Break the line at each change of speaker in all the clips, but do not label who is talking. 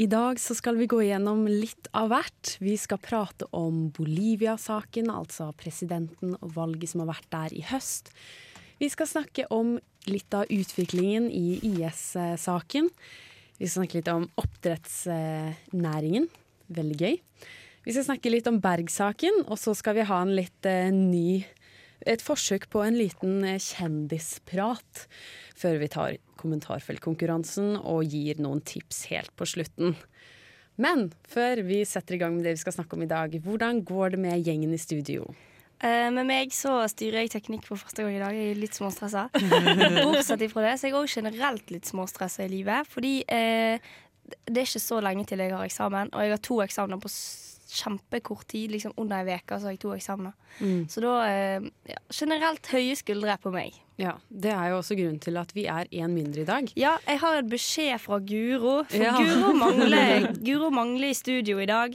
I dag så skal vi gå gjennom litt av hvert. Vi skal prate om Bolivia-saken, altså presidenten og valget som har vært der i høst. Vi skal snakke om litt av utviklingen i IS-saken. Vi skal snakke litt om oppdrettsnæringen. Veldig gøy. Vi skal snakke litt om Berg-saken, og så skal vi ha en litt eh, ny et forsøk på en liten eh, kjendisprat før vi tar kommentarfeltkonkurransen og gir noen tips helt på slutten. Men før vi setter i gang med det vi skal snakke om i dag, hvordan går det med gjengen i studio?
Eh, med meg så styrer jeg teknikk for første gang i dag. Jeg er litt småstressa. Bortsett ifra det så er jeg òg generelt litt småstressa i livet. Fordi eh, det er ikke så lenge til jeg har eksamen, og jeg har to eksamener på kjempekort tid. Liksom under ei uke så har jeg to eksamener. Så da eh, ja, Generelt høye skuldre på meg.
Ja, Det er jo også grunnen til at vi er én mindre i dag.
Ja, jeg har en beskjed fra Guro. For
Ja.
Guro, mangler, Guro mangler i studio i dag.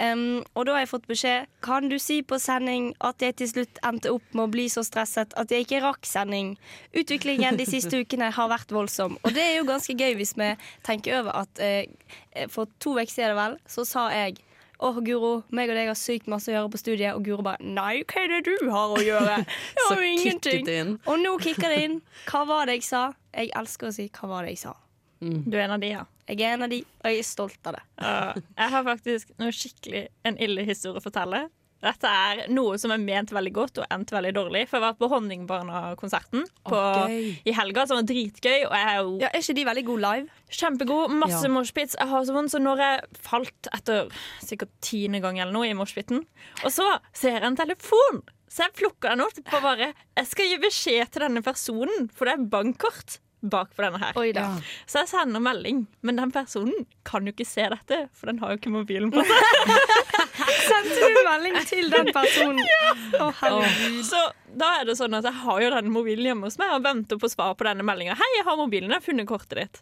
Um, og da har jeg fått beskjed Kan du si på sending at jeg til slutt endte opp med å bli så stresset at jeg ikke rakk sending. Utviklingen de siste ukene har vært voldsom. Og det er jo ganske gøy hvis vi tenker over at uh, for to uker siden vel, så sa jeg Åh, Guro, meg og deg har sykt masse å gjøre på studiet. Og Guro bare Nei, hva er det du har å gjøre? Jeg har jo ingenting. Og nå kicker det inn. Hva var det jeg sa? Jeg elsker å si 'hva var det jeg sa'?
Du er en av de, ja.
Jeg er en av de, og jeg er stolt av det.
Uh, jeg har faktisk noe skikkelig en ille historie å fortelle. Dette er noe som er ment veldig godt og endt veldig dårlig. For jeg var på Honningbarna-konserten på-
Å,
i helga, som var dritgøy. Og jeg er jo
Ja, Er ikke de veldig gode live?
kjempegod. Masse
Ja.
moshpits. Jeg har så vondt, så når jeg falt etter sikkert tiende gang eller noe i moshpiten, og så ser jeg en telefon, så jeg plukker den opp og bare Jeg skal gi beskjed til denne personen, for det er bankkort bak for denne her.
Oi da.
Ja.
Så jeg sender melding, men den personen kan jo ikke se dette, for den har jo ikke mobilen på seg.
Sendte du melding til den personen? Ja. Oh, oh.
Så da er det sånn at jeg har jo den mobilen hjemme hos meg og venter på svar på denne meldinga. 'Hei, jeg har mobilen, jeg har funnet kortet ditt.'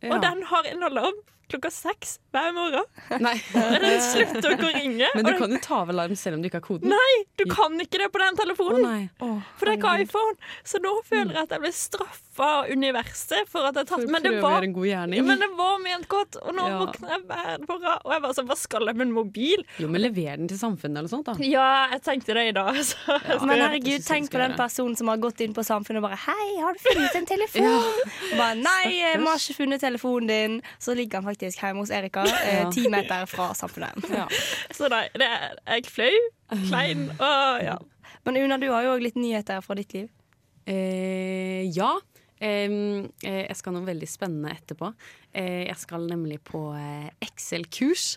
Ja.
Og den har en alarm klokka seks hver morgen.
Nei.
Og den slutter ikke å ringe.
Men du
den,
kan jo ta av alarm selv om du ikke har koden.
nei, du kan ikke det på den telefonen.
nei. oh,
For det er ikke iPhone. Så nå føler jeg at jeg blir straffa av universet for at jeg tatt Men det var
gjøre en god gjerning.
men det var ment godt, og nå
Ja.
våkner jeg hver morgen. Og jeg bare sånn, hva skal jeg med en mobil?
Jo, men lever den til samfunnet eller sånt, da.
Ja, jeg tenkte det i dag. Så.
Ja.
Men herregud, tenk på den personen som har gått inn på Samfunnet og bare 'Hei, har du funnet en telefon?' Og Bare, 'Nei, jeg har ikke funnet telefonen din.' Så ligger han faktisk hjemme hos Erika, eh,
Ja.
ti meter fra Samfunnet.
Ja.
Så nei, det er jeg flau, klein og ja.
Men Una, du har jo òg litt nyheter fra ditt liv.
Eh, ja. Eh, jeg skal noe veldig spennende etterpå. Eh, jeg skal nemlig på eh, Excel-kurs.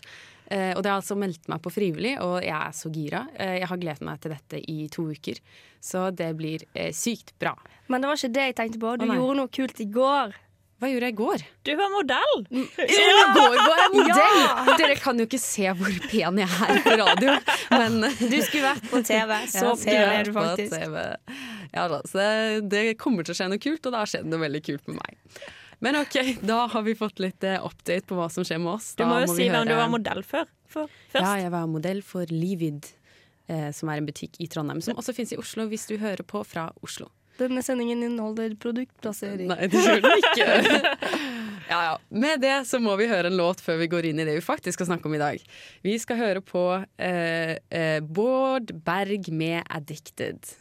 Eh, og det har altså meldt meg på frivillig, og jeg er så gira. Jeg har gledet meg til dette i to uker, så det blir sykt bra.
Men det var ikke det jeg tenkte på. Du
Å,
gjorde noe kult i går.
Hva gjorde jeg i går?
Du var modell.
I går var jeg modell! Dere kan jo ikke se hvor pen jeg er på radio, men
Du skulle vært på TV. Så pen er du faktisk.
Ja, da, så det, kommer til å skje noe kult, og det har skjedd noe veldig kult med meg. Men OK, da har vi fått litt eh, update på hva som skjer med oss.
Du må jo
må
si hvem du var modell for, for først.
Ja, jeg var modell for Livid, eh, som er en butikk i Trondheim. Som også finnes i Oslo, hvis du hører på fra Oslo.
Denne sendingen inneholder produktplassering.
Nei, det gjør den ikke. ja, ja. Med det så må vi høre en låt før vi går inn i det vi faktisk skal snakke om i dag. Vi skal høre på eh, eh, Bård Berg med 'Addicted'.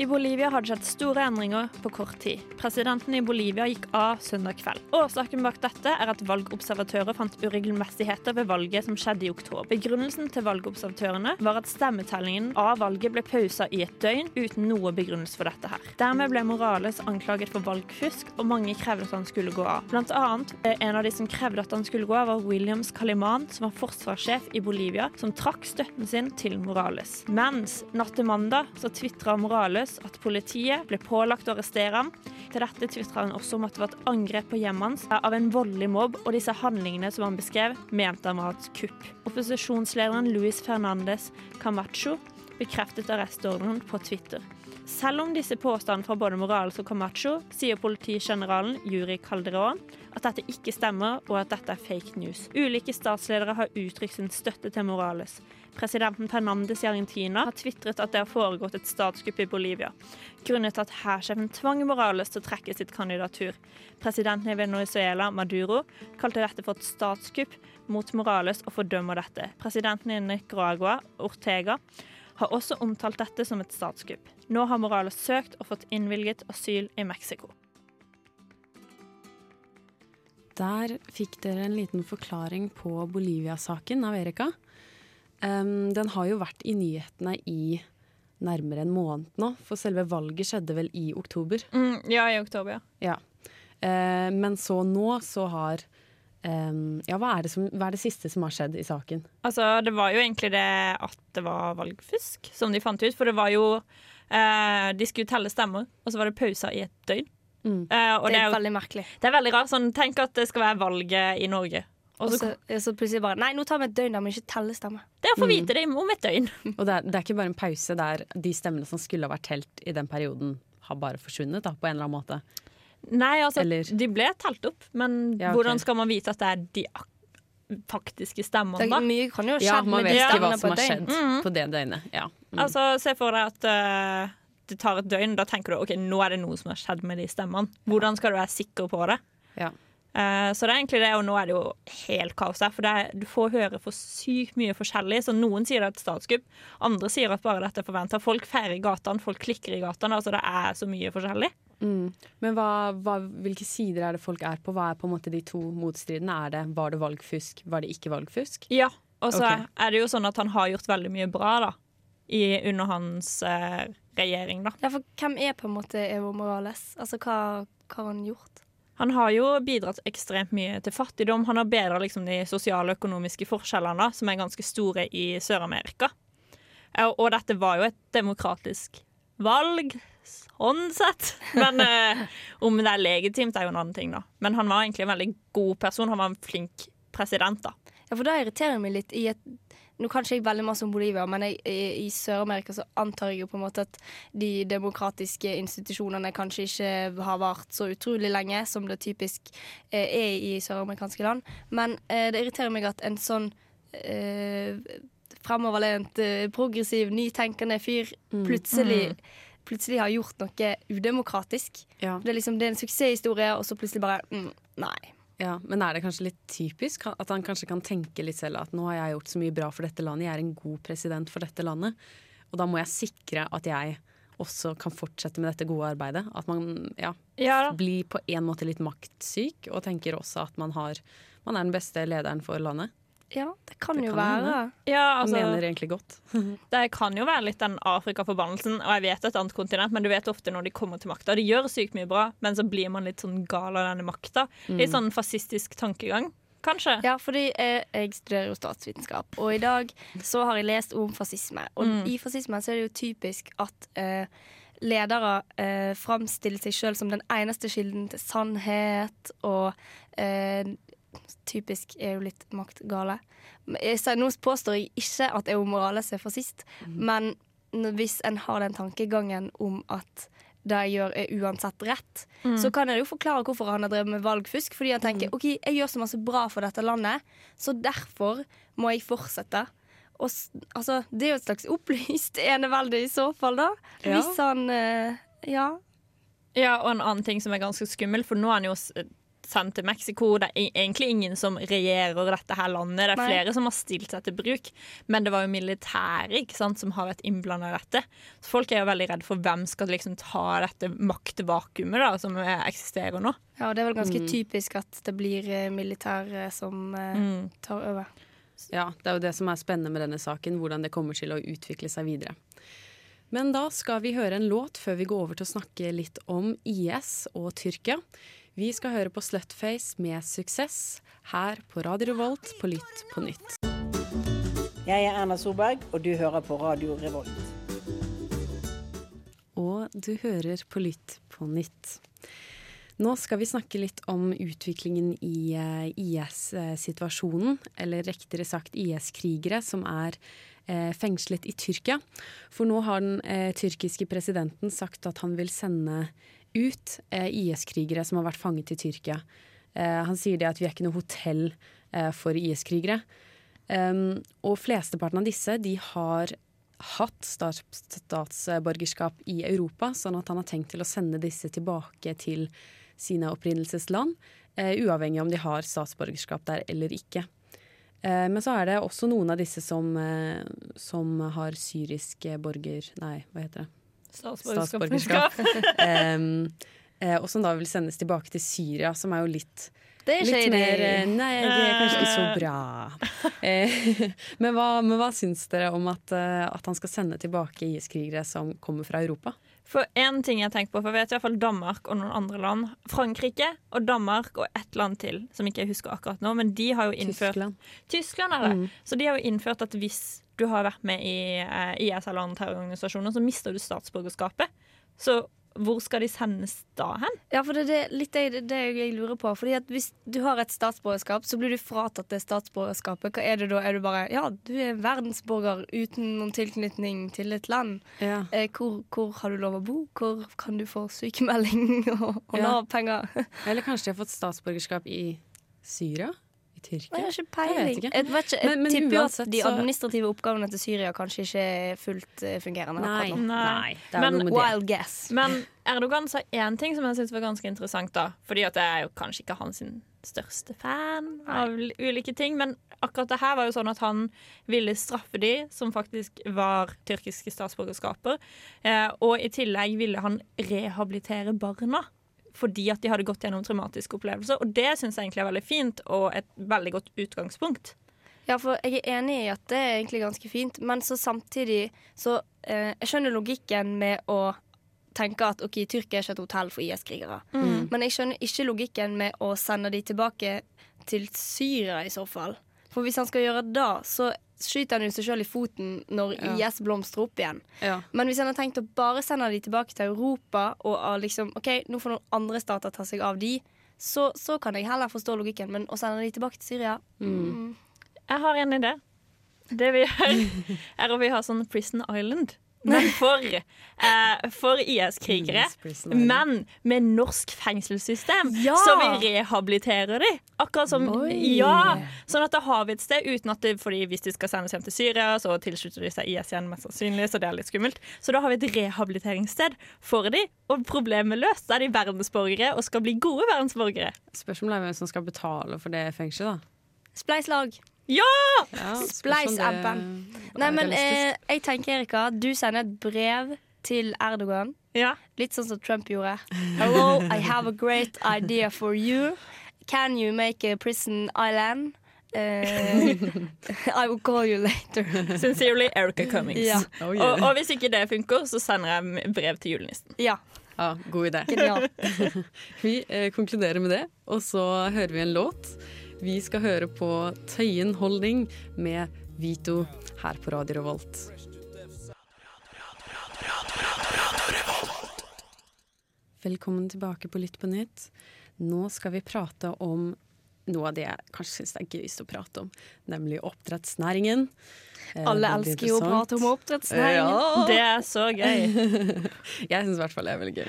I Bolivia har det skjedd store endringer på kort tid. Presidenten i Bolivia gikk av søndag kveld. Årsaken bak dette er at valgobservatører fant uregelmessigheter ved valget som skjedde i oktober. Begrunnelsen til valgobservatørene var at stemmetellingen av valget ble pausa i et døgn uten noe begrunnelse for dette her. Dermed ble Morales anklaget for valgfusk, og mange krevde at han skulle gå av. Blant annet eh, en av de som krevde at han skulle gå av, var Williams Caliman, som var forsvarssjef i Bolivia, som trakk støtten sin til Morales. Mens natt til mandag så tvitra Morales Morales at politiet ble pålagt å arrestere ham. Til dette tvitra han også om at det var et angrep på hjemmet hans av en voldelig mobb, og disse handlingene som han beskrev, mente han var et kupp. Opposisjonslederen Luis Fernandez Camacho bekreftet arrestordren på Twitter. Selv om disse påstandene fra både Morales og Camacho, sier politigeneralen Juri Calderón at dette ikke stemmer, og at dette er fake news. Ulike statsledere har uttrykt sin støtte til Morales. Presidenten Fernandes i Argentina har tvitret at det har foregått et statskupp i Bolivia, grunnet til at hærsjefen tvang Morales til å trekke sitt kandidatur. Presidenten i Venezuela, Maduro, kalte dette for et statskupp mot Morales og fordømmer dette. Presidenten i Nicaragua, Ortega, har også omtalt dette som et statskupp. Nå har Morales søkt og fått innvilget asyl i Mexico.
Der fikk dere en liten forklaring på Bolivia-saken av Erika. Um, den har jo vært i nyhetene i nærmere en måned nå, for selve valget skjedde vel i oktober.
Mm, ja, i oktober, ja.
Ja. Uh, men så nå så har um, Ja, hva er, det som, hva er det siste som har skjedd i saken?
Altså, det var jo egentlig det at det var valgfusk som de fant ut. For det var jo uh, De skulle telle stemmer, og så var det pauser i et døgn.
Mm.
Uh, og
Det
det
er
er,
veldig merkelig.
det er veldig rart. Sånn, tenk at det skal være valget i Norge. Og så,
plutselig bare Nei, nå tar vi et døgn der vi ikke teller stemmer.
det er å få vite det om et døgn.
Og det er, det er ikke bare en pause der de stemmene som skulle ha vært telt i den perioden, har bare forsvunnet da, på en eller annen måte.
Nei, altså,
Eller-
de ble telt opp, men
Ja, okay.
hvordan skal man vite at det er de ak faktiske stemmene,
Det,
da?
mye kan jo skje
Ja, man vet ikke hva som har skjedd
Mm.
på det døgnet. Ja. Mm.
Altså, Se for deg at uh, det tar et døgn. Da tenker du ok, nå er det noe som har skjedd med de stemmene. Hvordan skal du være sikker på det?
Ja.
Eh, så det er egentlig det, og nå er det jo helt kaos her. For det er, du får høre for sykt mye forskjellig. Så noen sier det er et statskupp, andre sier at bare dette er forventa. Folk feirer i gatene, folk klikker i gatene. Altså det er så mye forskjellig.
Mm. Men hva, hva, hvilke sider er det folk er på? Hva er på en måte de to motstridene? Er det, var det valgfusk, var det ikke valgfusk?
Ja, og så
okay.
er det jo sånn at han har gjort veldig mye bra da i, under hans eh, regjering, da.
Ja, for hvem er på en måte Evo Morales? Altså, hva, hva har han gjort?
Han har jo bidratt ekstremt mye til fattigdom. Han har bedra liksom, de sosiale og økonomiske forskjellene, som er ganske store i Sør-Amerika. Og dette var jo et demokratisk valg, sånn sett. Men eh, om det er legitimt, er jo en annen ting, da. Men han var egentlig en veldig god person. Han var en flink president, da.
Ja, for da irriterer det meg litt i et Nå kan ikke jeg veldig masse om Bolivia, men jeg, i, i Sør-Amerika så antar jeg jo på en måte at de demokratiske institusjonene kanskje ikke har vart så utrolig lenge som det typisk eh, er i søramerikanske land. Men eh, det irriterer meg at en sånn eh, fremoverlent, eh, progressiv, nytenkende fyr plutselig, plutselig har gjort noe udemokratisk.
Ja.
Det er liksom det er en suksesshistorie, og så plutselig bare mm, Nei.
Ja, Men er det kanskje litt typisk at han kanskje kan tenke litt selv at nå har jeg gjort så mye bra for dette landet, jeg er en god president for dette landet, og da må jeg sikre at jeg også kan fortsette med dette gode arbeidet. At man ja,
Ja,
blir på en måte litt maktsyk, og tenker også at man, har, man er den beste lederen for landet.
Ja, det kan
Det
jo
kan hende.
være.
Ja, altså,
mener egentlig godt.
Det kan jo være litt den Afrika-forbannelsen, og jeg vet et annet kontinent, men du vet ofte når de kommer til makta. De gjør sykt mye bra, men så blir man litt sånn gal av denne makta. Litt sånn fascistisk tankegang, kanskje.
Ja, fordi jeg, jeg studerer jo statsvitenskap, og i dag så har jeg lest om fascisme. Og i fascismen så er det jo typisk at eh, ledere eh, framstiller seg sjøl som den eneste kilden til sannhet, og eh, typisk er jo litt maktgale. Nå påstår jeg ikke at Evo Morales er fascist, men hvis en har den tankegangen om at det jeg gjør er uansett rett, så kan jeg jo forklare hvorfor han har drevet med valgfusk. Fordi han tenker ok, jeg gjør så masse bra for dette landet, så derfor må jeg fortsette. Og, altså, det er jo et slags opplyst enevelde i så fall, da.
Ja.
Hvis han eh, Ja.
Ja, og en annen ting som er ganske skummel, for nå er han jo sendt til Mexico. Det er e- egentlig ingen som regjerer dette her landet. Det er
Nei.
flere som har stilt seg til bruk, men det var jo militæret som har vært innblanda i dette. Så folk er jo veldig redd for hvem skal liksom ta dette maktvakuumet da, som eksisterer nå.
ja, og det er vel ganske typisk at det blir eh, militæret som eh,
Mm.
tar over.
Ja, Det er jo det som er spennende med denne saken, hvordan det kommer til å utvikle seg videre. Men da skal vi høre en låt før vi går over til å snakke litt om IS og Tyrkia. Vi skal høre på Slutface med suksess her på Radio Revolt på Lytt på nytt.
Jeg er Erna Solberg, og du hører på Radio Revolt.
og du hører på Lytt på nytt. Nå skal vi snakke litt om utviklingen i eh, IS-situasjonen, eller rektere sagt IS-krigere som er eh, fengslet i Tyrkia. For nå har den eh, tyrkiske presidenten sagt at han vil sende ut eh, IS-krigere som har vært fanget i Tyrkia. Eh, han sier det at vi er ikke noe hotell eh, for IS-krigere. Um, og flesteparten av disse de har hatt statsborgerskap i Europa, sånn at han har tenkt til å sende disse tilbake til sine opprinnelsesland, uavhengig om de har statsborgerskap der eller ikke. Men så er det også noen av disse som, som har syrisk borger... Nei, hva heter det?
Statsborgerskap.
Eh, og som da vil sendes tilbake til Syria, som er jo litt
Det er
Litt mer eh, Nei, det er kanskje ikke så bra. Eh, men, hva, men hva syns dere om at, at han skal sende tilbake IS-krigere som kommer fra Europa?
For én ting jeg tenker på, for jeg vet i hvert fall Danmark og noen andre land. Frankrike og Danmark og ett land til, som ikke jeg husker akkurat nå. Men de har jo innført
Tyskland.
Tyskland er det. Så de har jo innført at hvis du har vært med i eh, IS eller andre terrororganisasjoner, så mister du statsborgerskapet. Så hvor skal de sendes da hen?
Ja, for det er det, litt det, det jeg lurer på. Fordi at Hvis du har et statsborgerskap, så blir du fratatt det statsborgerskapet. Hva er det da? Er du bare Ja, du er verdensborger uten noen tilknytning til et land.
Ja.
Eh, hvor, hvor har du lov å bo? Hvor kan du få sykemelding og, og
Ja.
Nav-penger?
Eller kanskje de har fått statsborgerskap i Syria? I Tyrkia?
Jeg har ikke
Jeg
peiling.
vet ikke.
Jeg, vet ikke, jeg
Men- men
tipper jo at de administrative oppgavene til Syria kanskje ikke er fullt eh, fungerende.
Nei.
nå.
Nei. Det er
Men
noe med det.
Wild guess.
Men Erdogan sa én ting som jeg syntes var ganske interessant. da Fordi at jeg er jo kanskje ikke hans største fan av ulike ting. Men akkurat det her var jo sånn at han ville straffe de som faktisk var tyrkiske statsborgerskaper. Eh, og i tillegg ville han rehabilitere barna. Fordi at de hadde gått gjennom traumatiske opplevelser. Og det syns jeg egentlig er veldig fint, og et veldig godt utgangspunkt.
Ja, for jeg er enig i at det er egentlig ganske fint, men så samtidig så eh, Jeg skjønner logikken med å tenke at OK, Tyrkia er ikke et hotell for IS-krigere. Men jeg skjønner ikke logikken med å sende de tilbake til Syria i så fall. For hvis han skal gjøre det, så skyter han jo seg sjøl i foten når
Ja.
IS blomstrer opp igjen.
Ja.
Men hvis han har tenkt å bare sende de tilbake til Europa, og ah, liksom, OK, nå får noen andre stater ta seg av de, så, så kan jeg heller forstå logikken. Men å sende de tilbake til Syria mm.
Jeg har en idé. Det vi gjør, er at vi har sånn Prison Island. Men for, eh, for IS-krigere.
Island.
Men med norsk fengselssystem.
Ja!
Så vi rehabiliterer de. Akkurat som
Oi.
Ja! Sånn at da har vi et sted uten at det, fordi Hvis de skal sendes hjem til Syria, så tilslutter de seg IS igjen, mest sannsynlig, så det er litt skummelt. Så da har vi et rehabiliteringssted for de, og problemet løst. Da er de verdensborgere og skal bli gode verdensborgere.
Spørsmålet er hvem som skal betale for det fengselet, da.
Spleiselag.
Ja!
Ja,
Spleis-appen. Nei,
er
men eh, jeg tenker, Erika, du sender et brev til Erdogan.
ja.
Litt sånn som Trump gjorde. Hello, I have a great idea for you. Can you make a prison island? Uh, I will call you later.
Sincerely Erica Cummings.
Ja.
Oh, yeah.
og, og hvis ikke det funker, så sender jeg brev til julenissen.
Ja,
Ja, god idé. Vi eh, konkluderer med det, og så hører vi en låt. Vi skal høre på Tøyen Holdning med Vito her på Radio Revolt. Velkommen tilbake på Lytt på nytt. Nå skal vi prate om noe av det jeg kanskje syns er gøyest å prate om, nemlig oppdrettsnæringen. Eh,
Alle elsker jo å prate om oppdrettsnæringen.
Ja.
Det er så gøy.
Jeg syns i hvert fall det er veldig gøy.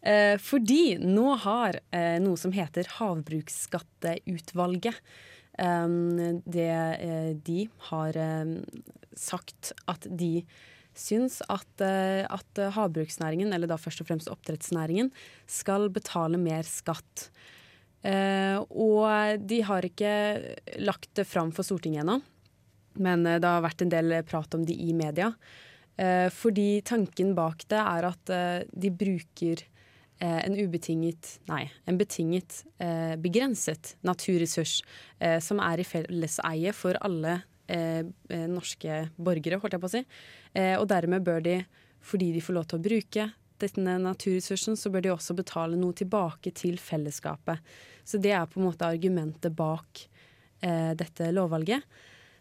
Eh, fordi nå har eh, noe som heter Havbruksskatteutvalget um, det, eh, De har eh, sagt at de syns at, eh, at havbruksnæringen, eller da først og fremst oppdrettsnæringen, skal betale mer skatt. Eh, og de har ikke lagt det fram for Stortinget ennå, men eh, det har vært en del prat om de i media. Eh, fordi tanken bak det er at eh, de bruker eh, en ubetinget, nei, en betinget, eh, begrenset naturressurs eh, som er i felleseie for alle eh, eh, norske borgere, holdt jeg på å si. Eh, og dermed bør de, fordi de får lov til å bruke denne naturressursen, så bør de også betale noe tilbake til fellesskapet. Så det er på en måte argumentet bak eh, dette lovvalget.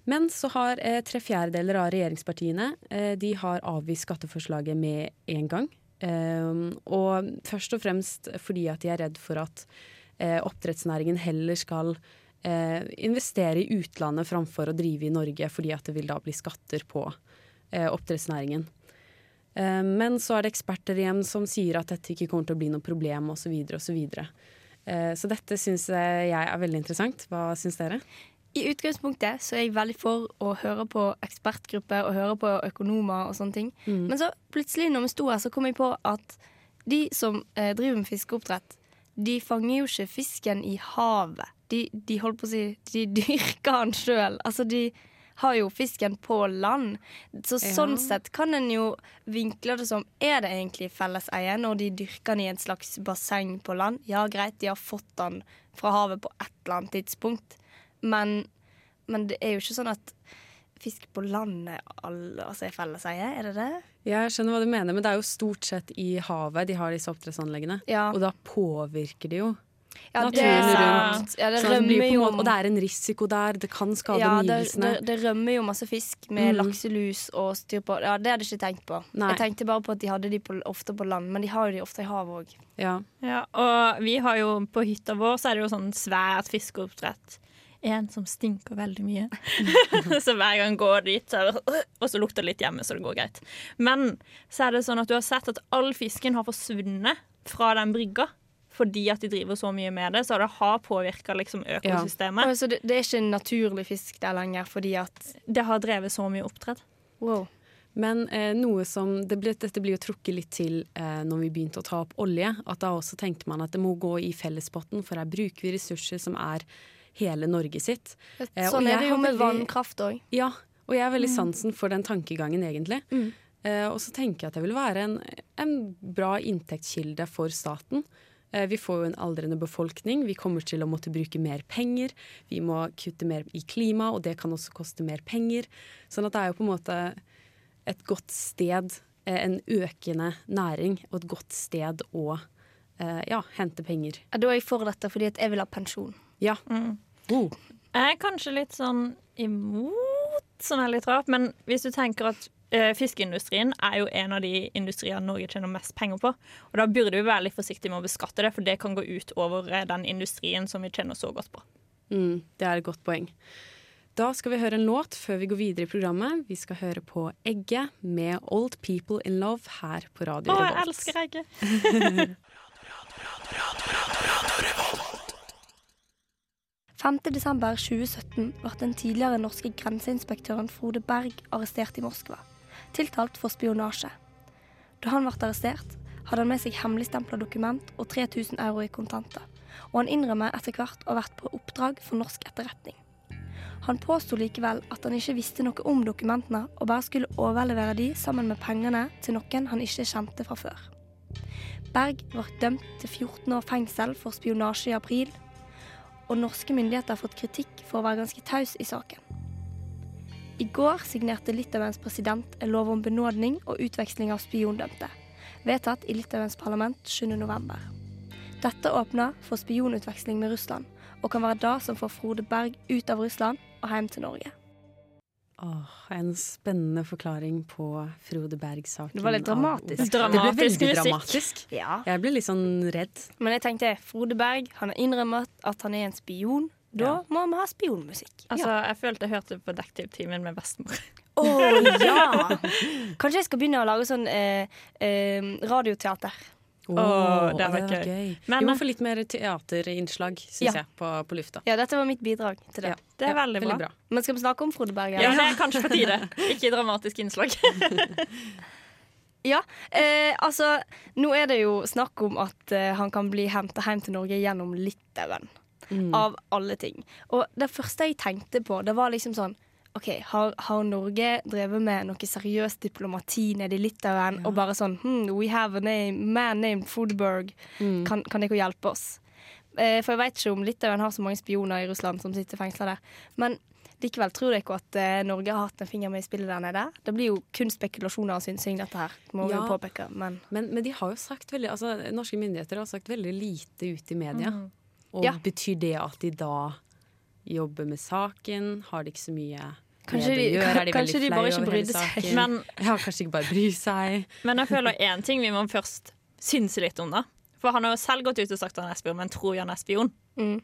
Men så har eh, tre fjerdedeler av regjeringspartiene eh, de har avvist skatteforslaget med en gang. Um, og først og fremst fordi at de er redd for at eh, oppdrettsnæringen heller skal eh, investere i utlandet framfor å drive i Norge, fordi at det vil da bli skatter på eh, oppdrettsnæringen. Eh, men så er det eksperter igjen som sier at dette ikke kommer til å bli noe problem, osv. Så, videre. eh, så dette syns jeg er veldig interessant. Hva syns dere?
I utgangspunktet så er jeg veldig for å høre på ekspertgrupper og høre på økonomer og sånne ting. Men så plutselig når vi sto her, så kom jeg på at de som eh, driver med fiskeoppdrett, de fanger jo ikke fisken i havet. De, de holdt på å si De dyrker den sjøl. Altså, de har jo fisken på land. Så
Ja.
sånn sett kan en jo vinkle det som Er det egentlig felleseie når de dyrker den i en slags basseng på land? Ja, greit, de har fått den fra havet på et eller annet tidspunkt. Men, men det er jo ikke sånn at fisk på land er, all- altså er felleseie, er det det?
Jeg skjønner hva du mener, men det er jo stort sett i havet de har disse oppdrettsanleggene.
Ja.
Og da påvirker de jo
Ja,
naturen rundt.
Ja, det
sånn det måte, og det er en risiko der. Det kan skade
ja, det, det, det rømmer jo masse fisk med
Mm.
lakselus og styr på. Ja, Det hadde jeg ikke tenkt på.
Nei.
Jeg tenkte bare på at de hadde de på, ofte på land, men de har jo de ofte i havet òg.
Ja.
Ja, og vi har jo på hytta vår så er det jo sånn svært fiskeoppdrett. En som stinker veldig mye. så hver gang går dit, så det, sånn, og så lukter det litt hjemme, så det går greit. Men så er det sånn at du har sett at all fisken har forsvunnet fra den brygga. Fordi at de driver så mye med det, så det har påvirka liksom økosystemet.
Så det, det er ikke en naturlig fisk der lenger fordi at
Det har drevet så mye oppdrett.
Wow.
Men eh, noe som det ble, Dette blir jo trukket litt til eh, når vi begynte å ta opp olje. At da også tenkte man at det må gå i fellespotten, for her bruker vi ressurser som er hele Norge sitt. Eh,
Sånn er det jo med vannkraft òg.
Ja, og jeg har veldig sansen for den tankegangen, egentlig.
Mm.
Eh, og så tenker jeg at det vil være en, en bra inntektskilde for staten. Eh, vi får jo en aldrende befolkning, vi kommer til å måtte bruke mer penger. Vi må kutte mer i klima, og det kan også koste mer penger. Sånn at det er jo på en måte et godt sted, en økende næring, og et godt sted å ja, hente penger.
Ja, Da er jeg for dette fordi jeg vil ha pensjon.
Ja. Oh.
Jeg er kanskje litt sånn imot, som er litt rart, men hvis du tenker at eh, fiskeindustrien er jo en av de industriene Norge tjener mest penger på. Og da burde vi være litt forsiktige med å beskatte det, for det kan gå ut over eh, den industrien som vi tjener så godt på.
Mm, det er et godt poeng. Da skal vi høre en låt før vi går videre i programmet. Vi skal høre på Egge med Old People in Love her på Radio
Å, jeg
Revolt.
elsker egget!
5.12.2017 ble den tidligere norske grenseinspektøren Frode Berg arrestert i Moskva, tiltalt for spionasje. Da han ble arrestert, hadde han med seg hemmeligstempla dokument og 3000 euro i kontanter, og han innrømmer etter hvert å ha vært på oppdrag for norsk etterretning. Han påsto likevel at han ikke visste noe om dokumentene, og bare skulle overlevere de sammen med pengene til noen han ikke kjente fra før. Berg ble dømt til 14 år fengsel for spionasje i april, og norske myndigheter har fått kritikk for å være ganske taus i saken. I går signerte Litauens president en lov om benådning og utveksling av spiondømte, vedtatt i Litauens parlament 7.11. Dette åpner for spionutveksling med Russland, og kan være det som får Frode Berg ut av Russland og hjem til Norge.
Åh, en spennende forklaring på Frode Berg-saken.
Det var litt dramatisk.
dramatisk. Det ble veldig
musikk.
dramatisk.
Ja.
Jeg ble litt sånn redd.
Men jeg tenkte Frode Berg han har innrømmet at han er en spion. Da
Ja.
må vi ha spionmusikk.
Altså, jeg følte jeg hørte på Detektivtimen med bestemor.
Å ja! Kanskje jeg skal begynne å lage sånn eh, eh, radioteater.
Åh, det
det
var gøy.
gøy.
Men-
Vi må få litt mer teaterinnslag, syns
Ja.
jeg, på, på lufta.
Ja, dette var mitt bidrag til det.
Ja.
Det er
Ja,
veldig bra.
Men skal vi snakke om Frode Berger?
Ja, det er kanskje på tide. Ikke dramatisk innslag.
Ja, eh, altså Nå er det jo snakk om at eh, han kan bli henta hjem til Norge gjennom Litauen.
Mm.
Av alle ting. Og det første jeg tenkte på, det var liksom sånn OK, har, har Norge drevet med noe seriøst diplomati nede i Litauen og bare sånn hmm, We have a name, man named Foodberg.
Mm.
Kan, kan dere hjelpe oss? Eh, for jeg vet ikke om Litauen har så mange spioner i Russland som sitter fengsla der. Men likevel tror dere at eh, Norge har hatt en finger med i spillet der nede? Det blir jo kun spekulasjoner og synsing, dette her. Må vi jo påpeke. Men
Men, men de har jo sagt veldig altså, norske myndigheter har sagt veldig lite ut i media. Og
Ja.
betyr det at de da jobber med saken? Har de ikke så mye
Kanskje de-?
Er de
kanskje de bare ikke brydde seg.
Men,
Ja, kanskje ikke bare bry seg.
men jeg føler én ting vi må først synse litt om, da. For han har jo selv gått ut og sagt at han er spion, men tror jo han er spion.
Men,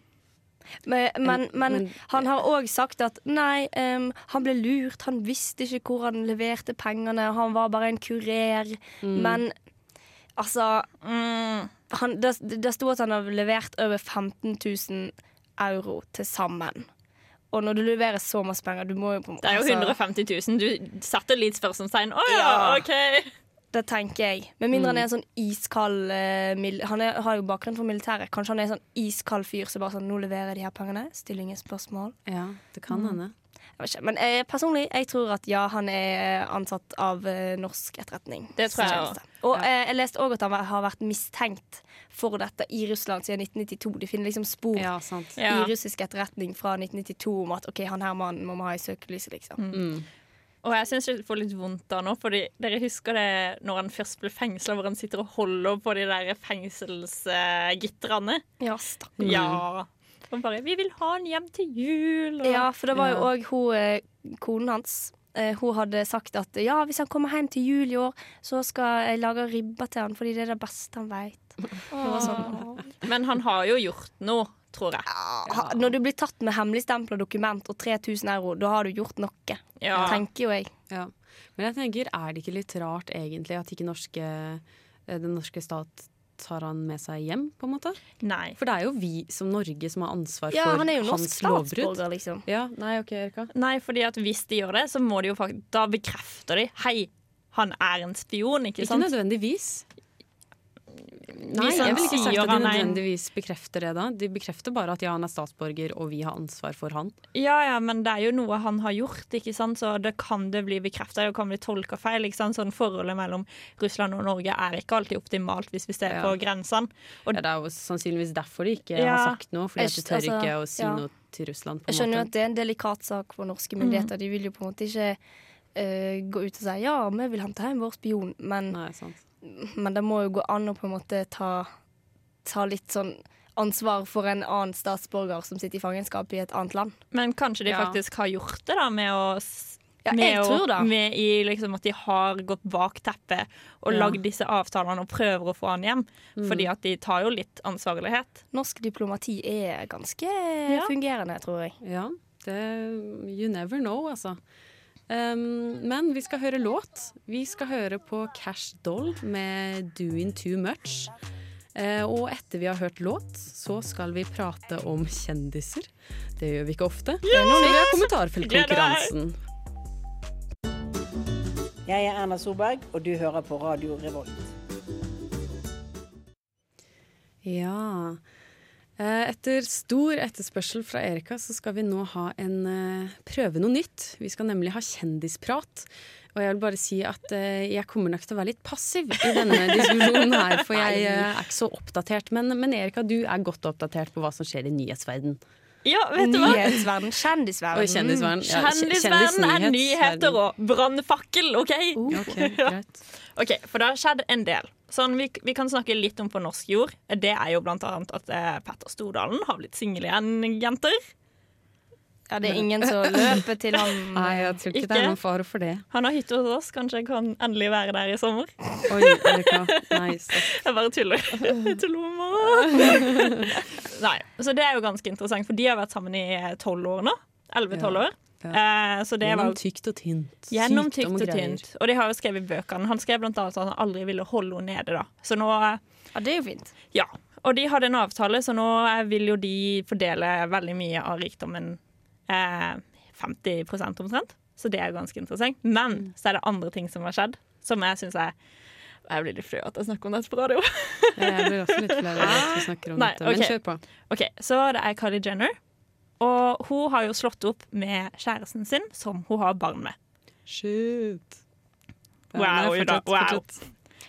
men, men,
men-
han har òg sagt at nei, um, han ble lurt. Han visste ikke hvor han leverte pengene. Han var bare en kurer.
Mm.
Men altså
Mm.
han, det, det sto at han har levert over 15 000 euro til sammen. Og når du leverer så masse penger, du må jo på en
Det er jo
altså,
150 000. Du satte litt spørsmålstegn. Å ja,
Ja.
OK.
Det tenker jeg. Med mindre
Mm.
han er en sånn iskald uh, Han er, har jo bakgrunn for militæret. Kanskje han er en sånn iskald fyr som bare sånn Nå leverer jeg de her pengene. Still ingen spørsmål.
Ja, det kan
Mm.
hende.
Jeg vet ikke. Men jeg, personlig, jeg tror at ja, han er ansatt av eh, norsk etterretning.
Det tror jeg
også. Og ja. jeg leste òg at han har vært mistenkt for dette i Russland siden 1992. De finner liksom spor
Ja, sant.
Ja.
i russisk etterretning fra 1992 om at OK, han her mannen må vi ha i søkelyset, liksom.
Mm.
Og jeg syns det får litt vondt da nå, fordi dere husker det når han først ble fengsla, hvor han sitter og holder på de der fengselsgitrene?
Ja, stakkar.
Ja. Og bare 'Vi vil ha han hjem til jul'. Og...
Ja, for det var jo òg hun eh, konen hans. Eh, hun hadde sagt at ja, hvis han kommer hjem til jul i år, så skal jeg lage ribba til han, fordi det er det beste han veit. Sånn.
Men han har jo gjort noe, tror jeg.
Ja. Når du blir tatt med hemmeligstempla dokument og 3000 euro, da har du gjort noe.
Ja.
Tenker jo jeg.
Ja. Men jeg tenker, er det ikke litt rart egentlig at ikke norske, eh, den norske stat tar han med seg hjem, på en måte?
Nei.
For det er jo vi som Norge som har ansvar
Ja,
for
han
hans lovbrudd.
liksom.
Ja, nei, ok, Erika.
Nei, fordi at hvis de gjør det, så må de jo faktisk Da bekrefter de Hei, han er en spion, ikke
Ikke
sant?
nødvendigvis. Nei, jeg vil ikke sagt at de nødvendigvis bekrefter det da. De bekrefter bare at ja, han er statsborger, og vi har ansvar for han.
Ja, ja, men det er jo noe han har gjort, ikke sant? så det kan det bli bekrefta. Det kan bli tolka feil. ikke sant? Sånn Forholdet mellom Russland og Norge er ikke alltid optimalt hvis vi ser
Ja.
på grensene. Og
Ja, det er jo sannsynligvis derfor de ikke
Ja.
har sagt noe, fordi at de tør
altså,
ikke å si
ja.
noe til Russland. på
Jeg skjønner jo at det er en delikat sak for norske myndigheter. De vil jo på en måte ikke uh, gå ut og si ja, vi vil hente hjem vår spion, men,
Nei, sant.
Men det må jo gå an å på en måte ta, ta litt sånn ansvar for en annen statsborger som sitter i fangenskap i et annet land.
Men kanskje de
Ja.
faktisk har gjort det, da, med å
Ja,
med
jeg
å-
tror det.
Med i liksom at de har gått bak teppet og
Ja.
lagd disse avtalene og prøver å få han hjem.
Mm.
Fordi at de tar jo litt ansvarlighet.
Norsk diplomati er ganske
Ja.
fungerende, tror jeg.
Ja, det, you never know, altså. Um, men vi skal høre låt. Vi skal høre på Cash Doll med 'Doing Too Much'. Uh, og etter vi har hørt låt, så skal vi prate om kjendiser. Det gjør vi ikke ofte. Ja! Så vi har kommentarfeltkonkurransen.
Jeg er Erna Solberg, og du hører på Radio Revolt.
Ja. Eh, Etter stor etterspørsel fra Erika, så skal vi nå ha en eh, prøve noe nytt. Vi skal nemlig ha kjendisprat. Og jeg vil bare si at eh, jeg kommer nok til å være litt passiv i denne diskusjonen her, for jeg er ikke så oppdatert. Men, men Erika, du er godt oppdatert på hva som skjer i nyhetsverden.
Ja, vet du hva?
Nyhetsverden, kjendisverden.
Kjendisverden. Ja,
Kjendisverden er nyheter og brannfakkel, OK?
Ok, greit.
Ok, For det har skjedd en del. Sånn, vi, vi kan snakke litt om på norsk jord. Det er jo blant annet at eh, Petter Stordalen har blitt singel igjen, jenter.
Ja, det er ingen som løper til han.
Nei, jeg tror ikke, det er noen fare for det.
Han har hytte hos oss. Kanskje jeg kan endelig være der i sommer.
Oi, Erika. Nei, stopp.
Jeg bare tuller. Jeg tuller med mamma. Nei, så det er jo ganske interessant, for de har vært sammen i tolv år nå. Elleve-tolv år. Eh, så det
Gjennom tykt og tynt.
gjennom tykt og
greier.
tynt. Og de har jo skrevet bøkene. Han skrev blant annet at han aldri ville holde henne nede. da. Så nå eh,
Ja, det er jo fint.
Ja. Og de hadde en avtale, så nå eh, vil jo de fordele veldig mye av rikdommen. Eh, 50% omtrent. Så det er ganske interessant. Men så er det andre ting som har skjedd, som jeg syns er Jeg blir litt flau at jeg snakker om dette på radio.
Jeg blir også litt flau at vi snakker om
Nei,
dette, men kjør på.
Ok, Så det er Kylie Jenner. Og hun har jo slått opp med kjæresten sin, som hun har barn med.
Shit.
Wow, Wow,
fortsatt,
wow.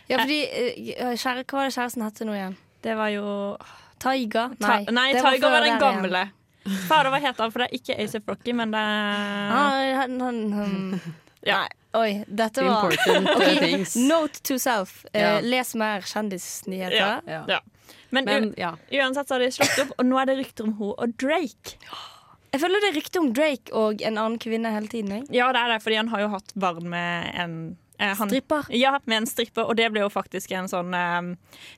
Ja, fordi eh, kjære, Hva var det kjæresten hette nå igjen?
Det var jo
Taiga?
Ta Nei,
Taiga var
var den
gamle. igjen.
Fader, hva heter han? For det er ikke Asef Rocky, men det er
Ah, han, han, han.
Ja.
Nei, oi, dette var
Important
Ok,
things.
Note to self. Eh,
Ja.
Les mer kjendisnyheter.
Ja.
Ja.
Ja. Men,
Men ja.
uansett så har de slått opp, og nå er det rykter om hun og Drake.
Jeg føler det er rykte om Drake og en annen kvinne hele tiden. Jeg.
Ja, det er det, fordi han har jo hatt barn med en eh, han,
Stripper.
Ja, med en stripper, og det ble jo faktisk en sånn eh,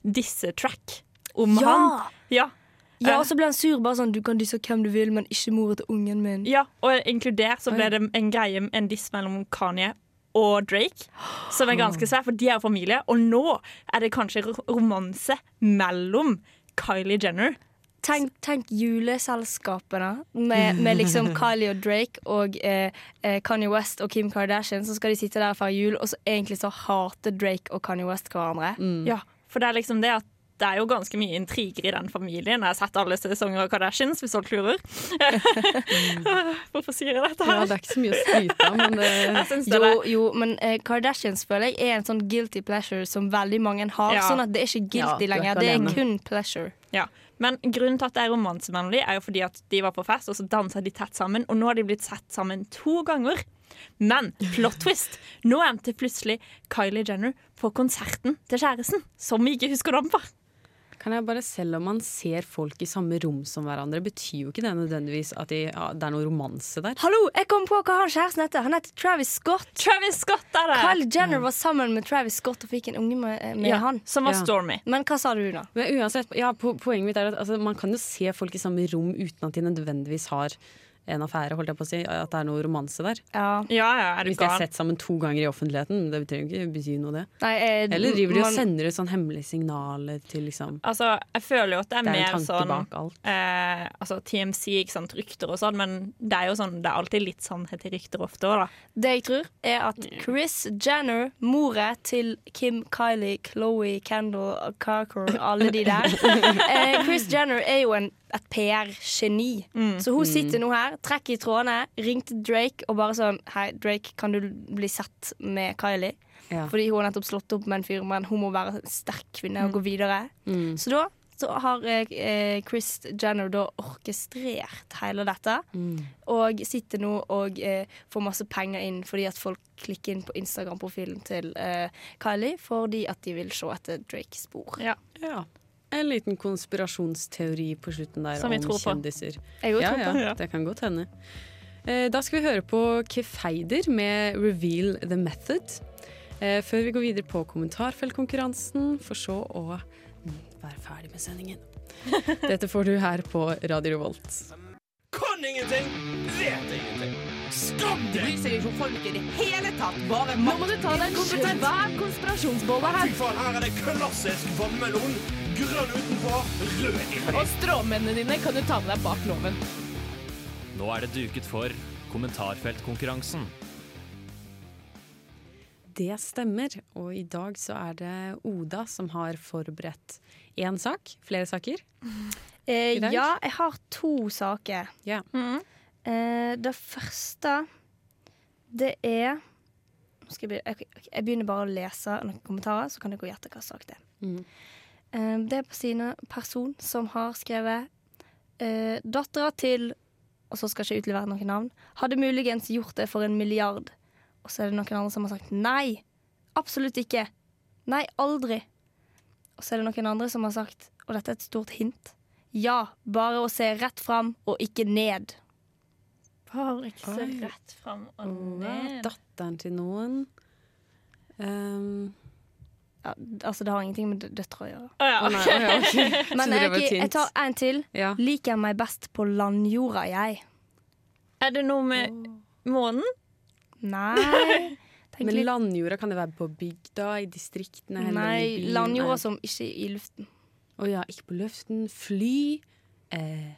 disse-track om
Ja!
han. Ja.
Ja,
Eh,
og så ble han sur. bare sånn, Du kan disse hvem du vil, men ikke mora til ungen min.
ja, og inkludert så ble det en greie, en diss mellom Kanye og Drake, som er ganske svær, for de er familie. Og nå er det kanskje romanse mellom Kylie Jenner
Tenk, tenk juleselskapene med, med liksom Kylie og Drake og eh, eh, Kanye West og Kim Kardashian. Så skal de sitte der og feire jul, og så egentlig så hater Drake og Kanye West hverandre.
Ja, for det er liksom det at det er jo ganske mye intriger i den familien. Jeg har sett alle sesonger av Kardashians, hvis folk lurer. Hvorfor sier jeg dette
Ja,
her?
det er ikke så mye å skryte av, men det
synes det
Jo, jo, men eh, Kardashians føler jeg er en sånn guilty pleasure som veldig mange har.
Ja.
Sånn at det er ikke guilty
er
lenger, det er kun pleasure.
Ja, Men grunnen til at det er romansevennlig, er jo fordi at de var på fest, og så dansa de tett sammen. Og nå har de blitt sett sammen to ganger. Men plot twist! Nå endte plutselig Kylie Jenner på konserten til kjæresten, som vi ikke husker navnet på.
Kan jeg bare, Selv om man ser folk i samme rom som hverandre, betyr jo ikke det nødvendigvis at de, ja, det er noe romanse der.
Hallo, jeg kom på hva han kjæresten heter. Han heter Travis Scott.
Travis Scott er det!
Kyle Jenner var sammen med Travis Scott og fikk en unge med, med
Ja,
han.
som var
Ja.
Stormy.
Men hva sa du da?
Men uansett, ja, po Poenget mitt er at altså, man kan jo se folk i samme rom uten at de nødvendigvis har en affære, holdt jeg på å si. At det er noe romanse der.
Ja.
Ja, ja, er
Hvis de er sett sammen to ganger i offentligheten, det betyr jo ikke bety noe, det.
Nei, eh,
Eller driver de og sender ut sånn hemmelige signaler til liksom
Altså, jeg føler jo at det er,
Det er
mer sånn
bak alt.
eh, altså TMC, ikke sant, rykter og sånn, men det er jo sånn, det er alltid litt sannhet i rykter ofte òg, da.
Det jeg tror, er at Chris Jenner, mora til Kim, Kylie, Chloé, Kendall, Carcor, alle de der eh, Chris Jenner er jo en, et PR-geni. Så hun sitter nå her, trekker i trådene, ringte Drake og bare sånn Hei, Drake, kan du bli sett med Kylie?
Ja.
Fordi hun har nettopp slått opp med en fyr, men hun må være en sterk kvinne og gå videre.
Mm.
Så da så har eh, eh, Chris Jenner da orkestrert hele dette.
Mm.
Og sitter nå og eh, får masse penger inn fordi at folk klikker inn på Instagram-profilen til eh, Kylie fordi at de vil se etter Drake-spor.
Ja.
Ja. En liten konspirasjonsteori på slutten der
Som vi
om
tror på.
kjendiser.
Jeg òg
Ja,
tror på.
ja, det kan godt hende. Eh, Da skal vi høre på Kefeider med 'Reveal the Method'. Eh, Før vi går videre på kommentarfeltkonkurransen, for så å mm, være ferdig med sendingen. Dette får du her på Radio Revolt.
Kan ingenting, vet ingenting. Skam deg!
Bryr seg ikke om folk i det hele tatt. Bare
Nå må du ta deg en svær konspirasjonsbolle
Fy
her.
faen, her er det klassisk vannmelon. Grønn utenpå, rød inni.
Og stråmennene dine kan du ta med deg bak loven.
Nå er det duket for kommentarfeltkonkurransen.
Det stemmer, og i dag så er det Oda som har forberedt én sak. Flere saker.
Eh, ja, jeg har to saker.
Ja.
Eh, det første, det er jeg, jeg begynner bare å lese noen kommentarer, så kan dere gjette hva sak det er.
Mm.
Eh, det er på sine person som har skrevet uh, Dattera til Og så skal jeg ikke utlevere noen navn. Hadde muligens gjort det for en milliard. Og så er det noen andre som har sagt nei. Absolutt ikke. Nei, aldri. Og så er det noen andre som har sagt, og dette er et stort hint Ja, bare å se rett fram og ikke ned.
Bare ikke se rett fram og ned.
datteren til noen. Um,
Ja, altså, det har ingenting med dø- døtre å gjøre.
Å ja,
Å nei, å ja, ok.
Men
Så
jeg, jeg tar en til.
Ja.
Liker meg best på landjorda, jeg.
Er det noe med månen?
Nei. Tenk
Men
litt
landjorda, kan det være på bygda, i distriktene? eller i
Nei,
byen?
landjorda
Nei.
som ikke er i luften.
Å ja, ikke på luften. Fly. Eh,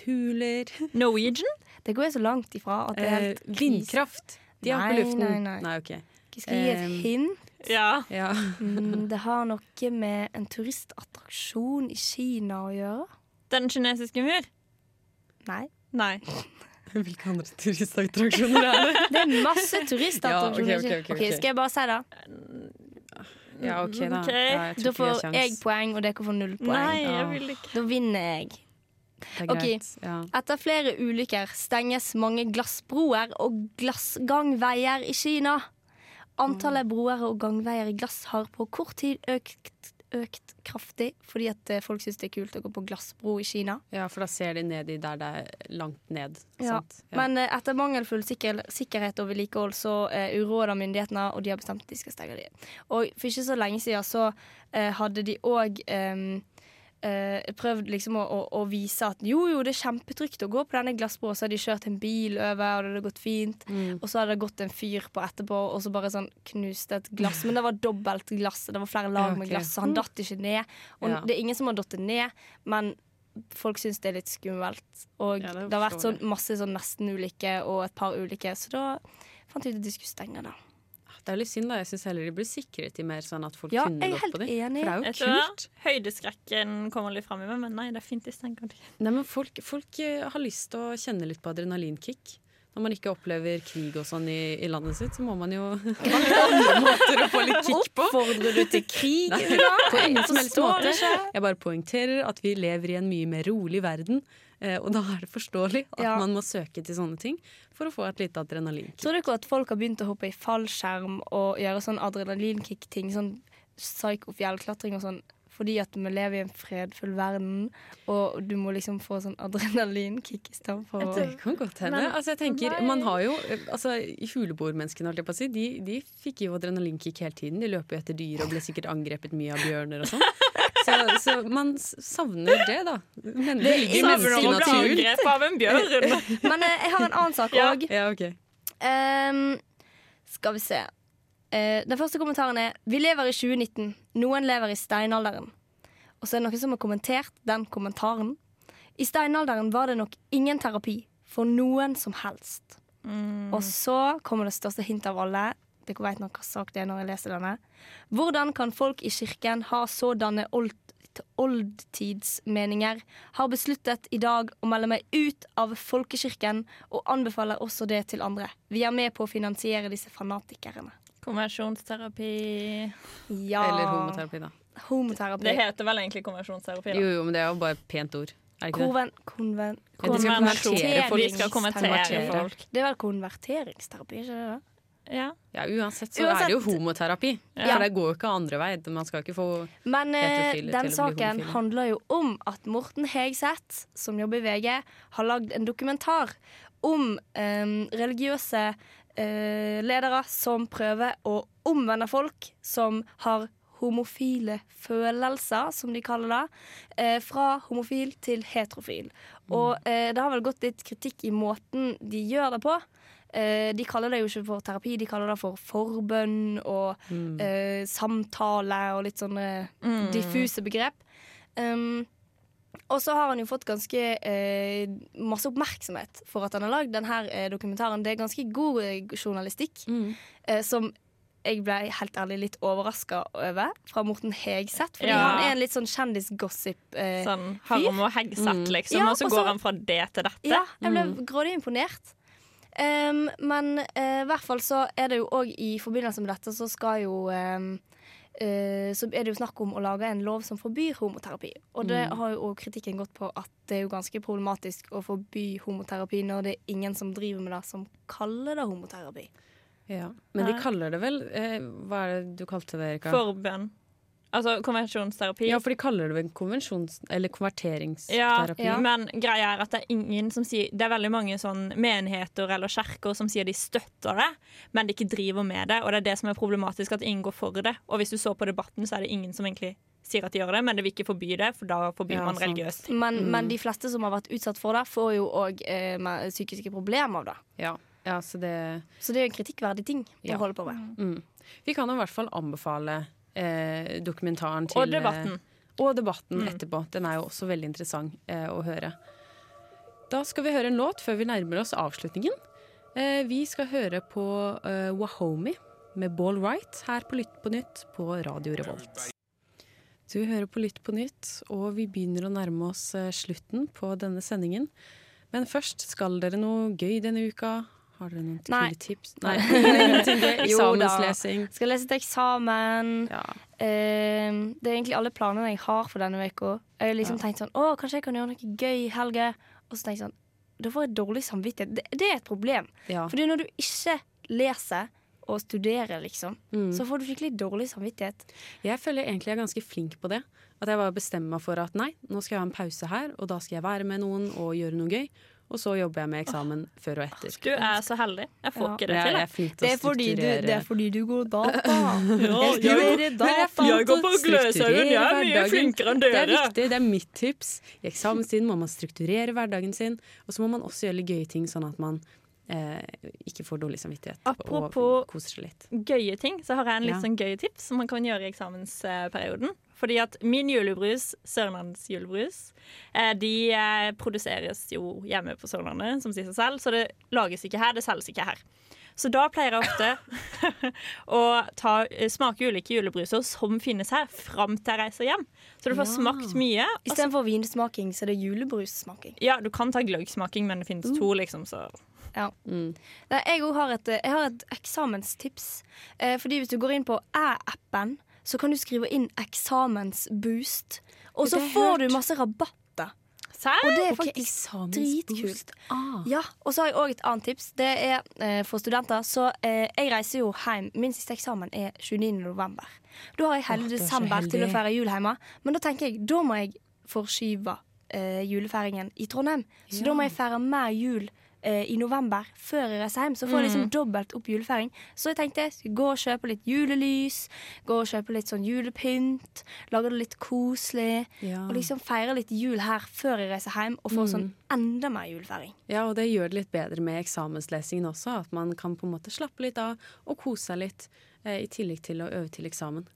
fugler.
Norwegian?
Det går jeg så langt ifra at det er
Eh,
helt eh,
vindkraft. De er
Nei,
på luften.
nei, nei.
OK.
Skal jeg gi et
Eh,
hint?
Ja.
Ja.
Mm, det har noe med en turistattraksjon i Kina å gjøre.
Den kinesiske mur?
Nei.
Nei.
Hvilke andre turistattraksjoner er det?
Det er masse turistattraksjoner.
Ja,
okay,
okay,
okay,
ok, ok,
Ok,
ok.
Skal jeg bare si det?
Ja, OK, da. Ja,
Da får jeg poeng, og dere får null poeng.
Nei, jeg vil ikke.
Da vinner jeg. Ok.
greit. Ja.
Etter flere ulykker stenges mange glassbroer og glassgangveier i Kina. Antallet broer og gangveier i glass har på kort tid økt, økt kraftig fordi at eh, folk syns det er kult å gå på glassbro i Kina.
Ja, for da ser de ned i der det er langt ned.
Ja.
Ja.
Men eh, etter mangelfull sikker, sikkerhet og vedlikehold så eh, uråder myndighetene, og de har bestemt at de skal stenge de. Og for ikke så lenge siden så eh, hadde de òg prøvd liksom å, å, å vise at jo, jo, det er kjempetrygt å gå på denne glassbroa. Så hadde de kjørt en bil over, og det hadde gått fint.
Mm.
Og så hadde det gått en fyr på etterpå, og så bare sånn knuste et glass. Men det var dobbelt glass, det var flere lag
Ja,
med glass, så han datt ikke ned. Og
Ja.
det er ingen som har datt ned, men folk syns det er litt skummelt. Og
Ja, det
det har vært sånn masse sånn nesten-ulykker og et par ulykker, så da fant vi ut at de skulle stenge det.
Det er litt synd, da. Jeg syns heller de burde sikret de mer, sånn at folk
Ja,
kunne
jeg er
gått
helt
på de.
enig.
For det er
Vet
jo kult.
Høydeskrekken kommer litt fram i meg, men nei, det er fint i stenger.
Nei, men folk, folk eh, har lyst til å kjenne litt på adrenalinkick. Når man ikke opplever krig og sånn i, i landet sitt, så må man jo man andre måter å få litt kick på.
Oppfordrer du til krig?
Nei, på ingen som helst måte. Jeg bare poengterer at vi lever i en mye mer rolig verden. Eh, Og da er det forståelig at
Ja.
man må søke til sånne ting for å få et lite adrenalinkick.
Tror du ikke at folk har begynt å hoppe i fallskjerm og gjøre sånn adrenalinkick-ting? Sånn psyko-fjellklatring og sånn. Fordi at vi lever i en fredfull verden, og du må liksom få sånn adrenalinkick istedenfor å
Det kan godt hende.
Men-
altså, jeg tenker,
Nei.
man har jo, altså, Huleboermenneskene holdt jeg på å si, de, de fikk jo adrenalinkick hele tiden. De løper jo etter dyr og ble sikkert angrepet mye av bjørner og sånn. Så, så man savner det, da. Men det ligger i
Savner å bli
menneskenaturen.
angrepet av en bjørn.
Men eh, jeg har en annen sak
Ja.
òg.
Ja, ok.
skal vi se. Eh, den første kommentaren er Vi lever i 2019. Noen lever i steinalderen. Og så er det noen som har kommentert den kommentaren. I steinalderen var det nok ingen terapi for noen som helst. Og så kommer det største hintet av alle. Dere vet nok hva sak det er når jeg leser denne. Hvordan kan folk i kirken ha sådanne old, oldtidsmeninger? Har besluttet i dag å melde meg ut av folkekirken, og anbefaler også det til andre. Vi er med på å finansiere disse fanatikerne.
Konversjonsterapi.
Ja.
Eller homoterapi, da.
Homoterapi.
Det heter vel egentlig konversjonsterapi, da.
Jo, jo, men det er jo bare et pent ord. Er?
Konven, konven,
konvertere folk.
Vi skal
Konvertere.
folk.
Det er vel konverteringsterapi, ikke det? da?
Ja.
Ja, uansett så
Uansett-
er det jo homoterapi.
Ja.
For det går jo ikke andre vei. Man skal ikke få
Men eh, den saken handler jo om at Morten Hegseth, som jobber i VG, har lagd en dokumentar om um, religiøse uh, ledere som prøver å omvende folk som har homofile følelser, som de kaller det, eh, fra homofil til heterofil. Og eh, det har vel gått litt kritikk i måten de gjør det på. Eh, de kaller det jo ikke for terapi, de kaller det for forbønn og eh, samtale og litt sånne
Mm.
diffuse begrep. Um, og så har han jo fått ganske eh, masse oppmerksomhet for at han har lagd denne eh, dokumentaren. Det er ganske god eh, journalistikk, eh, som jeg ble helt ærlig litt overraska over, fra Morten Hegseth. Fordi
Ja.
han er en litt sånn kjendisgossip. Eh,
Sånn Harm og Hegseth,
Mm.
liksom.
Ja,
og så
og så-
går han fra det til dette.
ja, jeg ble grådig imponert. Um, men i i hvert fall så er det jo òg i forbindelse med dette så skal jo um, uh, Så er det jo snakk om å lage en lov som forbyr homoterapi. Og det
Mm.
har jo òg kritikken gått på at det er jo ganske problematisk å forby homoterapi når det er ingen som driver med det, som kaller det homoterapi.
Ja. Men de kaller det vel eh, Hva er det du kalte det, Erika?
Forbønn. Altså konvensjonsterapi.
Ja, for de kaller det vel konvensjons... Eller
Ja,
konverteringsterapi.
men greia er at det er ingen som sier Det er veldig mange sånn menigheter eller kjerker som sier de støtter det, men de ikke driver med det. Og det er det som er problematisk, at ingen går for det. Og hvis du så på debatten, så er det ingen som egentlig sier at de gjør det, men det vil ikke forby det, for da forbyr
Ja,
man
sant.
religiøst.
Men,
Mm.
men de fleste som har vært utsatt for det, får jo òg eh, psykiske problemer av det.
Ja. ja, så det
Så det er jo en kritikkverdig ting
Ja.
å holde på med.
mm. Vi kan i hvert fall anbefale eh, dokumentaren til
Og debatten.
eh, og debatten
Mm.
etterpå. Den er jo også veldig interessant eh, å høre. Da skal vi høre en låt før vi nærmer oss avslutningen. Eh, vi skal høre på eh, Wahomie med Ball Right her på Lytt på nytt på Radio Revolt. Du hører på Lytt på nytt, og vi begynner å nærme oss eh, slutten på denne sendingen. Men først, skal dere noe gøy denne uka? Har dere noen
Nei.
tips? Nei. Eksamenslesing.
Skal lese til eksamen.
Ja.
Eh, det er egentlig alle planene jeg har for denne uka. Jeg har liksom
Ja.
tenkt sånn Å, kanskje jeg kan gjøre noe gøy i helga. Og så tenker jeg sånn Da får jeg dårlig samvittighet. Det, det er et problem.
Ja.
Fordi når du ikke leser og studerer, liksom,
Mm.
så får du skikkelig dårlig samvittighet.
Jeg føler egentlig jeg er ganske flink på det. At jeg bare bestemmer meg for at nei, nå skal jeg ha en pause her, og da skal jeg være med noen og gjøre noe gøy. Og så jobber jeg med eksamen før og etter.
Du er så heldig. Jeg får
Ja.
ikke det til.
er
jeg.
Det, er fordi du,
det er fordi du går data.
jeg
jeg, data.
jeg går på Gløshaugen, jeg er mye flinkere enn
Det er
dere.
viktig, det er mitt tips. I eksamenstiden må man strukturere hverdagen sin, og så må man også gjøre litt gøye ting, sånn at man eh, ikke får dårlig samvittighet
Apropos
og koser seg litt.
gøye ting, så har jeg en litt
Ja.
sånn gøye tips som man kan gjøre i eksamensperioden. Fordi at min julebrus, Sørlandets julebrus, eh, de eh, produseres jo hjemme på Sørlandet, som sier seg selv, så det lages ikke her, det selges ikke her. Så da pleier jeg ofte å ta, eh, smake ulike julebruser som finnes her, fram til jeg reiser hjem. Så du får
Ja.
smakt mye.
Istedenfor vinsmaking, så er det julebrussmaking.
Ja, du kan ta gløggsmaking, men det finnes to, liksom, så
Ja. Mm. jeg òg har, et- jeg har et eksamenstips. Eh, fordi hvis du går inn på æ-appen, så kan du skrive inn 'eksamensboost', og så får du masse rabatter.
Sær?
Og det er faktisk
okay,
dritkult.
Ah.
Ja, Og så har jeg òg et annet tips. Det er eh, for studenter. Så eh, jeg reiser jo hjem. Min siste eksamen er 29. november. Da har jeg hele
så
desember til å feire jul hjemme. Men da tenker jeg, da må jeg forskyve eh, julefeiringen i Trondheim. Så
Ja.
da må jeg feire mer jul eh, i november før jeg reiser hjem. Så får jeg liksom
Mm.
dobbelt opp julefeiring. Så jeg tenkte jeg skulle gå og kjøpe litt julelys. Gå og kjøpe litt sånn julepynt. Lage det litt koselig.
Ja.
Og liksom feire litt jul her før jeg reiser hjem, og få
Mm.
sånn enda mer julefeiring.
Ja, og det gjør det litt bedre med eksamenslesingen også. At man kan på en måte slappe litt av og kose seg litt, eh, i tillegg til å øve til eksamen.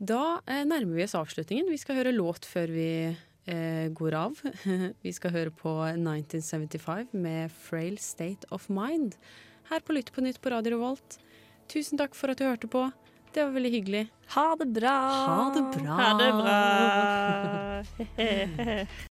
Da eh, nærmer vi oss avslutningen. Vi skal høre låt før vi går av. vi skal høre på 1975 med 'Frail State of Mind' her på Lytt på nytt på Radio Revolt. Tusen takk for at du hørte på. Det var veldig hyggelig.
Ha det bra.
Ha det bra.
Ha det bra.